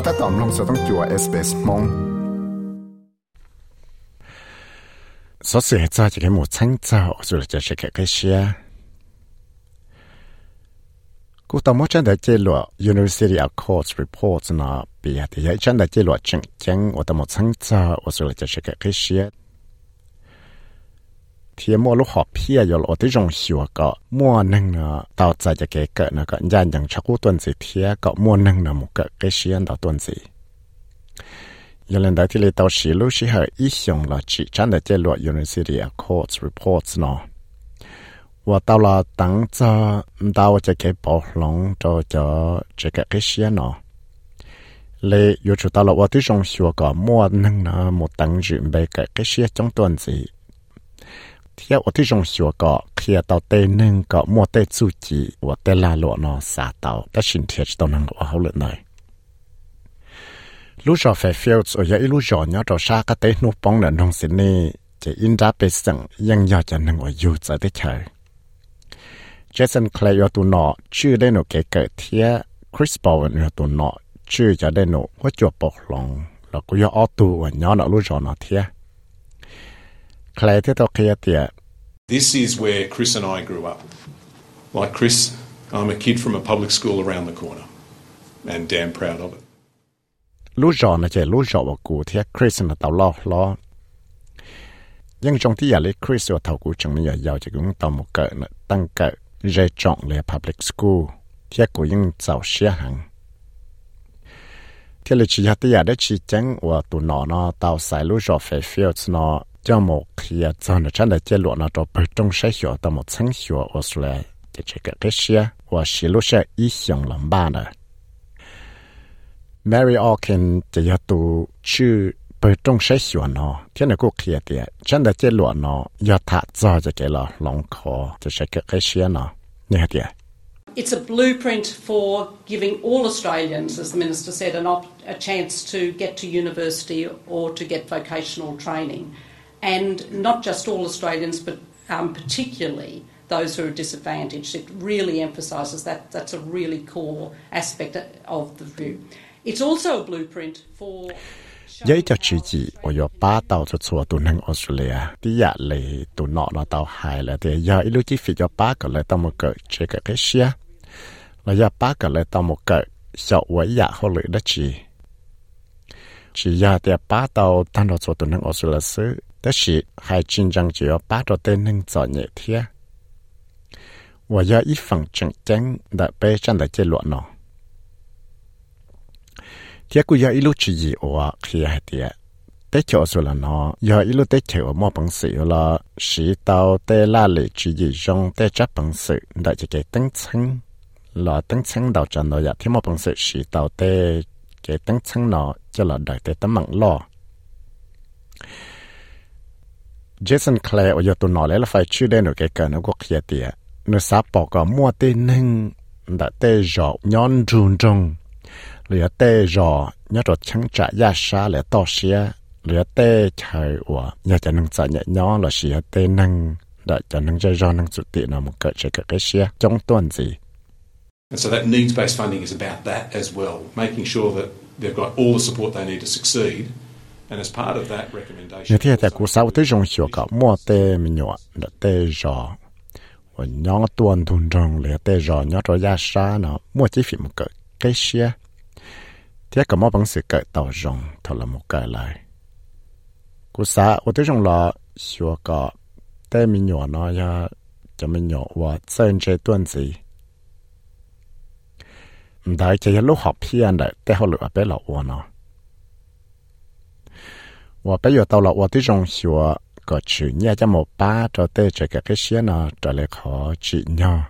ก็ถ้าตอมลงสต้องจัวเอสเปสมงสอเสียใจจะแค่หมดชั้งเจ้าสุดจะเช็คแค่เชียกูตอมจันได้เจลว University of Courts Reports นะปีที่ยัยจันได้เจลวจังจังว่าตอมชั้งเจ้าสุดจะเช็คแค่เชีย ทียมัวลูกหอบเพียยลอที่รงหิวก็มัวนึงเนาะตาวใจจะเกเกิดเนาะก็ยันอย่างชักูตัวสิเทียก็มัวนึงเนาะมุกเกเกเชียนต่อตัวสิยังเล่นได้ที่เลยตาวสิลูกสิเหออีหยงละจีฉันได้เจอลวดยูนิซิตี้คอร์สรีพอร์ตเนาะว่าตาวละตั้งจะตาวจะเก็บปอกหลงจะจะจะเกเกเชียนเนาะเลยอยู่จุดตลอดว่าที่รงหิวก็มัวนึงเนาะมุตั้งยืนไปเกเกเชียจงตัวสิ เที่ยวที่จงชัวก็เคลียต่อเตนึงก็มัวเตจูจีว่าเตลาหลวนอสาเตาแต่ชินเทียจตอนนั้นก็เอาเลยหน่อยลูจอเฟฟิลส์โอ้ยอีลูจอเนาะตัวชาก็เตนูปองเนนงสินี่จะอินดาไปสั่งยังยอดจะนั่งว่าอยู่จะได้เฉยเจสันเคลยตัวหนอชื่อได้หนูเก๋เกิดเทียคริสปอวันเนตัวหนอชื่อจะได้หนูว่าจวบปกลงแล้วก็ยออตัวเนาะหนูลูจอเนาะเทีย แคลเทตเคียเตีย This is where Chris and I grew up. Like Chris, I'm a kid from a public school around the corner and damn proud of it. ลูกจอนะเจลูกจอว่ากูเทียคริสนะตาล้อล้อยังจงที่อยากเล็กคริสว่าเท่ากูจังนี่อยากยาวจะกุ้งตอมเกิดนะตั้งเกิดเรจงเลย public school เทียกูยังเจ้าเสียหังเทียเลยชี้ที่อยากได้ชี้แจงว่าตัวหนอนอเตาใส่ลูกจอเฟฟิลส์นอ fields nó cho một khi cho nó chân để chế lụa nó cho bởi trong sẽ hiểu tao một sáng hiểu Australia để chế cái cái xe và xí lúa xe ý hướng làm ba nữa Mary Orkin chỉ hạt tụ chữ bởi trong sẽ hiểu nó thế này cũng kia tiền chân để chế lụa nó giờ thả cho cho cái là lòng khó cho sẽ cái cái xe nó như thế It's a blueprint for giving all Australians, as the Minister said, an op- a chance to get to university or to get vocational training and not just all Australians, but um, particularly those who are disadvantaged. It really emphasises that that's a really core aspect of the view. It's also a blueprint for. giới ở yo ba tàu cho chùa tụ năng Australia tí dạ lệ tụ nọ nó hài là thì giờ ít lúc chỉ phi cho ba cả lại tàu một cỡ chế cái xe là giờ ba cả lại tàu một cỡ sợ quá họ lưỡi đó chị chị giờ ba tàu tan đó chùa tụ năng Australia 但是系真正只要八到都能做嘢添。我要一份正正的被真的结论咯。ที่กูอยากอีลูจีว่าคือให้เดียแต่เจ้าสุดละเนาะอยากอีลูแต่เจ้ามอบังสือละสีเตาแต่ละเลยจียงแต่จับบังสือได้จะเกิดตั้งชั้นละตั้งชั้นดาวจันเนาะอยากที่มอบังสือสีเตาแต่เกิดตั้งชั้นเนาะจะละได้แต่ตั้งมังล้อ Jason Clare 我要ตัวนอแล้วไฟชื่อได้หนูแกเกินก็เคลียเตียหนูซับบอกก็มัวเต้นึงแต่เต้จอกย้อนจุนจง lửa tê rò nhớ rồi chẳng trả giá xa lửa to xía lửa tê trời của nhớ cho nâng trả nhẹ nhó là xía tê nâng đã cho nâng chơi rò nâng chủ tiện nào một cỡ chơi cỡ cái xía trong tuần gì And so that needs-based funding is about that as well, making sure that they've got all the support they need to succeed. And as part of that recommendation... Như thế thì cú sáu tới dùng hiệu cả mua tê mình nhỏ là tê rò và nhỏ tuần tuần rong lửa tê rò nhỏ rồi giá xa nó mua chi phí một cỡ cái xía thế cái món bằng sự cởi tàu rong thật là một cái lại cú sa tôi trong là xua cái tay mình nhỏ nó ya cho mình nhỏ và chân chơi tuần gì đại chỉ lúc học phiền đấyแต่เขาเหลือไปหลอกว่าเนาะว่าไปอยู่ตลอดว่าที่จงชัวก็ชื่อเนี่ยจะหมดป้าจะเตะจะกับcái xe nóจะเลยขอจีเนาะ thế ởที่รงชัวก็เลยเตาใจตานเราจะช่วยจะเก็บป้าจวดเลยเขาเลยสาเตาก็เลยที่เรามอบหนังสือเกิดเตา 你听在古啥我对中学个莫得没鸟的对着，我娘端端正了对着娘着压啥呢？莫只费么个这些，这个莫本事个到中头了么个来，古啥我对中了学个对没鸟那呀，怎么鸟我真这段子。唔大，只一路学偏的，但好落阿伯落我呢。我不要到了我的中学，个去年就没把着对这个这些呢，这里考几年。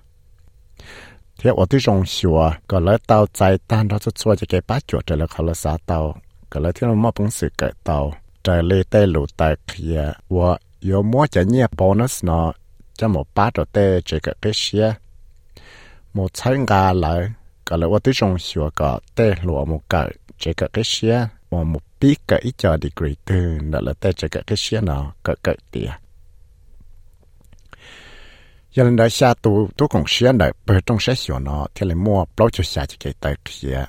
thế ở tiếng rong xua có lẽ tao chạy tan đó cho chua cho cái bát chuột trời là khó là xa tao có lẽ tiếng mà bông sự cái tao trời lê tê lù tài kia và yo mua chả nhẹ bonus nó cho một bát rồi tê chỉ cái cái xe một chai ngà lại có lẽ ở xua có tê lùa một cái cái cái xe mà một tí cái cho degree tư đó là tay cho cả cái xe nó cả cậy tiền giờ lên đó xa tu tu còn xe này bờ trong xe xỉu nó thì lại mua bao cho xa cho cái tay kia.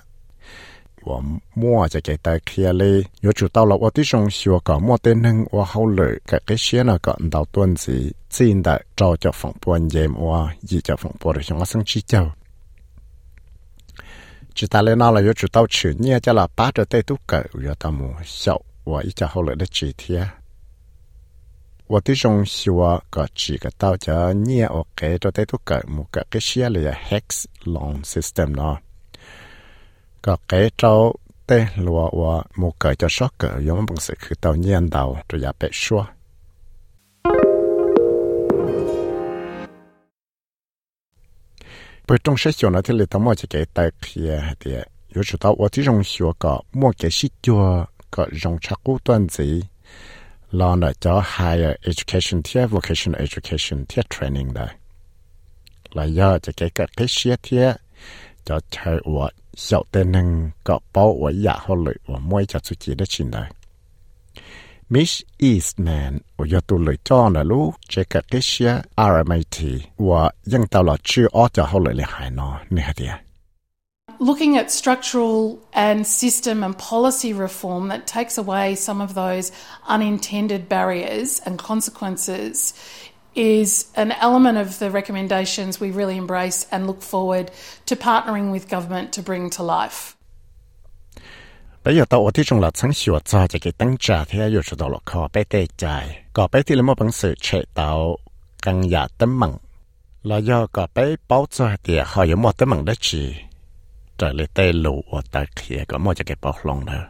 Và mua cho cái tay kia đi nhớ chủ tao là ở tí trong xỉu cả mua tên hưng và hậu lợi cái cái xe nó cả đầu tuần gì, xin đã cho cho phòng buôn dèm và gì cho phòng buôn rồi chúng ta chi châu chỉ ta lên nào là yếu chủ tao chữ nhẹ cho là ba trở tay tú cỡ rồi ta mù sậu và ít cho hậu lợi đất chỉ thế và tí trong xưa có chỉ cái tao cho nhẹ ở cái trở tay tú cỡ một cái cái xe là hex long system nó có cái trâu tên lùa và một cái cho sót cỡ giống bằng sự khử tao nhiên đầu rồi giả bẹt xua. 不中学校呢，这里头莫就给带去的，有知道我这种学个莫给是叫个用查古段子，然后呢叫 higher education 贴 vocational education 贴 training 的，来要就给个给些贴，叫才我小的能个包我也好累，我莫叫自己的进来。Mish Eastman Looking at structural and system and policy reform that takes away some of those unintended barriers and consequences is an element of the recommendations we really embrace and look forward to partnering with government to bring to life. bây giờ tao ởที่จงหลัดทั้งชัวจอจะกิตั้งจ่าที่อยู่ชุดหลอกคอไปเตะใจก็ไปที่ละมั่วบังสือเฉดเตากังยาตั้มมังแล้วย่อก็ไปเป้าจอเดียเขาอยู่มั่วตั้มมังได้จีจะเลยเตะลูว่าตาเขียก็มั่วจะเก็บปอกลงเลย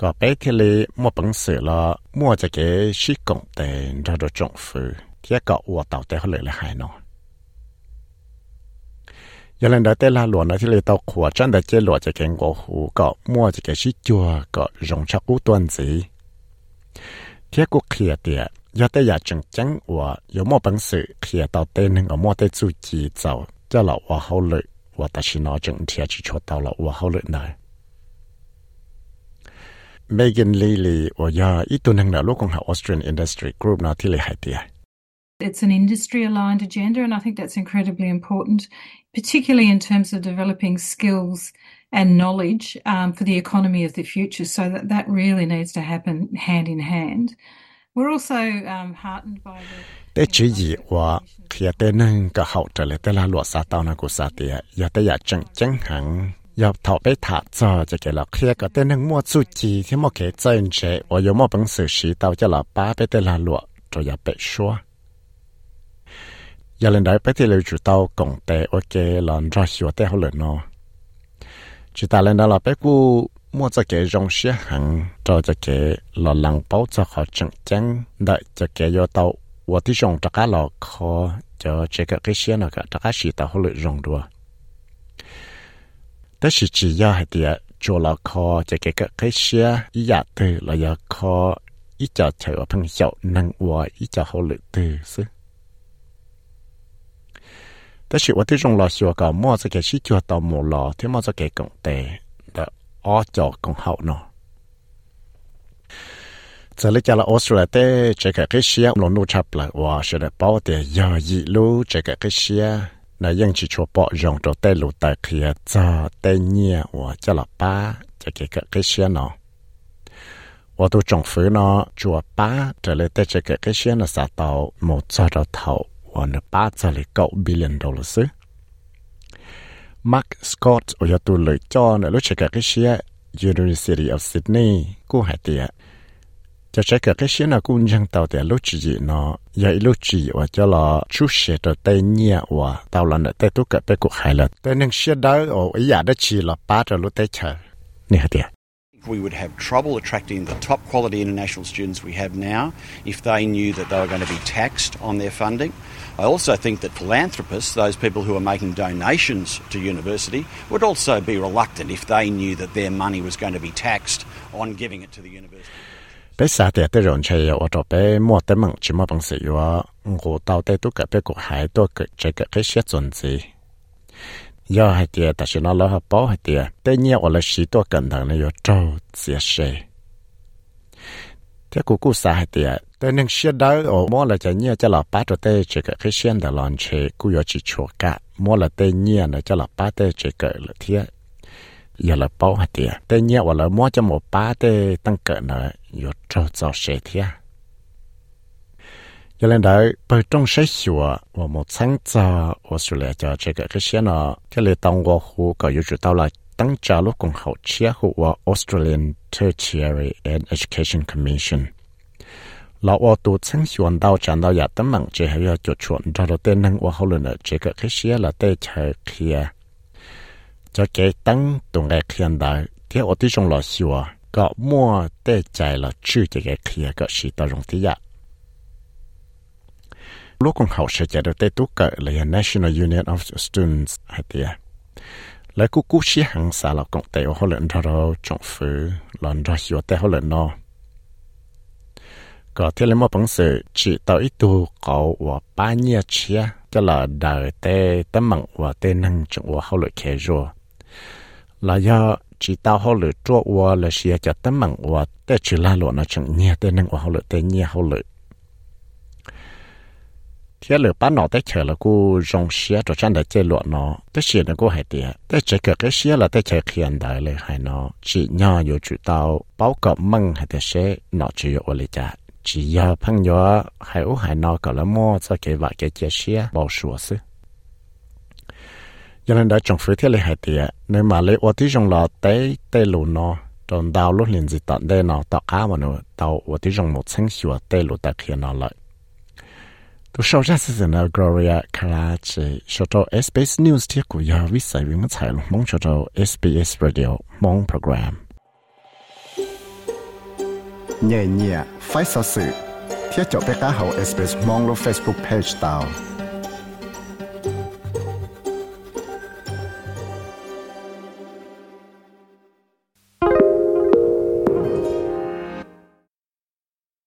ก็ไปที่เลยมั่วบังสือละมั่วจะเก็บชิกงเตนเราโดจงฟืที่ก็อวดเต่าเตะเขาเลย ยันเลนเดเตลาหลวนะที่เลยตอขวจันเดเจหลวจะเก่งกว่าหูก็มั่วจะเก่ชิจัวก็รงชักอุ้ตัวนสีเทียกูเคลียเตียยาเตยาจังจังว่ายมอบังสือเคลียตอเตนึงอมอด้จูจีเจ้าจะหลอว่าเขาเลยว่าตาชินอจังเทียชิชดเตาลอว่าเขาเลยนายเมกินลีลีว่ายาอีตัวหนึ่งนะลูกของหาออสเตรียนอินดัสทรีกรุ๊ปนะที่เลยหายเตีย it's an industry aligned agenda, and I think that's incredibly important, particularly in terms of developing skills and knowledge um, for the economy of the future. So that, that really needs to happen hand in hand. We're also um, heartened by the. giờ lên đấy bây giờ là chủ tàu cổng tệ ok là ra sửa tệ hơn nó chỉ ta lên đó là bây cú mua cho cái rong xe hàng cho cái là lăng bao cho họ chẳng chẳng đợi cho cái do tàu và thì rong cho cá là khó cho cái cái xe nào cả cho cá xì tàu hơn rong đua đó chỉ do hay thì cho là khó cho cái cái xe ý giả từ là giờ khó ý cho chạy ở phần hiệu năng và 但是我对中老师讲，莫这个是做到冇咯，听莫这个讲的的，我就讲好喏。这里讲了 Australia 的这个这些龙路差不了，我是的包的要一路这个这些。那ยัง只说保用着带路带可以早带年我叫了爸这个个这些呢，我都政府呢做爸这里带这个这些呢啥到没找到头， under 8,9 billion dollars. Mark Scott ở nhà tù lời cho nợ lúc chạy cái xe University of Sydney cô hạt tiền cho chạy cả cái xe nào cũng chẳng tàu tiền lúc chỉ nó vậy lúc chỉ và cho là chút xe trở tay nhẹ và tàu là nợ tay tôi cả tay cuộc hải là tay nâng xe đó ở ý giả đó chỉ là ba trở lúc tay chờ nè hạt we would have trouble attracting the top quality international students we have now if they knew that they were going to be taxed on their funding. I also think that philanthropists, those people who are making donations to university, would also be reluctant if they knew that their money was going to be taxed on giving it to the university. 被啥的的人才有我这被莫得梦只么本事有啊，我到底都个被个还多个这个这些种子。要还的，但是那老好包还的，但你我了许多跟头呢有周这些。 cái cú cú xả hết tiệt tới nên xe đó ở mua là chạy nhiều cho là ba trò tê chỉ cái cái xe đó lon chế cú yo chỉ chua cả mua là tê nhiều là cho là ba tê chỉ cái là thiệt giờ là bao hết tiệt tê nhiều hoặc là mua cho một ba tê tăng cỡ nữa yo trâu cho xe thiệt cho nên đấy bởi trong sách sửa và một sáng giờ ở sửa lại cho cái cái xe nó cái lời tông của khu có yêu cầu tao là ตั้งจาลูกของเขาเชียหัว Australian Tertiary and Education Commission เราเอาตัวเชิงชวนดาวจันดาวอยากตั้งมังเจให้ยาจุดชวนเราเต้นนั่งว่าเขาเลยเนอะเจก็แค่เชียละเต้เธอเคลียจะเกตั้งตรงแกเคลียนได้เที่ยวอติจงหล่อชัวก็มั่วเต้ใจละชื่อจะแกเคลียก็ชีตรงที่ยะลูกของเขาเสียใจเราเต้ตุกเกเลย National Union of Students ให้เตี้ย แล้วกูกูชี้หังสาเรากงเตะเขาเลยเราจงฟื้นหลอนเราหิวแต่เขาเลยนอ có thể là một bằng sự chỉ tạo ít tu có và ba nhiêu chia cho là đời tê tấm mặn và tê năng trong và hậu lợi khe rồi là do chỉ tạo hậu lợi cho và là xia cho tấm mặn và tê chỉ là lộ nó chẳng nhiều tê năng và hậu lợi tê nhiều hậu lợi thế lửa bán nọ tới chờ là cô rong xía cho chân để chơi lụa nó. Tới xía nó cô hay tiệt tới chơi cờ cái xía là tới chơi khiên đại lời hay nó. Chỉ nhỏ vô chủ tao báo cọ măng hay tới xế, nó chỉ vô lý cha chỉ giờ phăng gió hay ú hay nó cọ là mua cho cái vật cái chơi xía bảo sủa xứ. Cho nên đã trồng phía thế lời hay tiệt nên mà lấy ô tí rong lọ tới tới lụa nó. Trong đào lúc liền gì tận đây nó tao cá mà nó. Tao ô tí rong một sáng sủa tới lụa ta khiên nó lại tôi sau ra sự tình là Gloria Karachi cho cho SBS News thiết của giờ viết sai vì mất chạy mong cho cho SBS Radio mong program nhẹ nhẹ phải sợ sự thiết cho bé cá hậu SBS mong lo Facebook page tao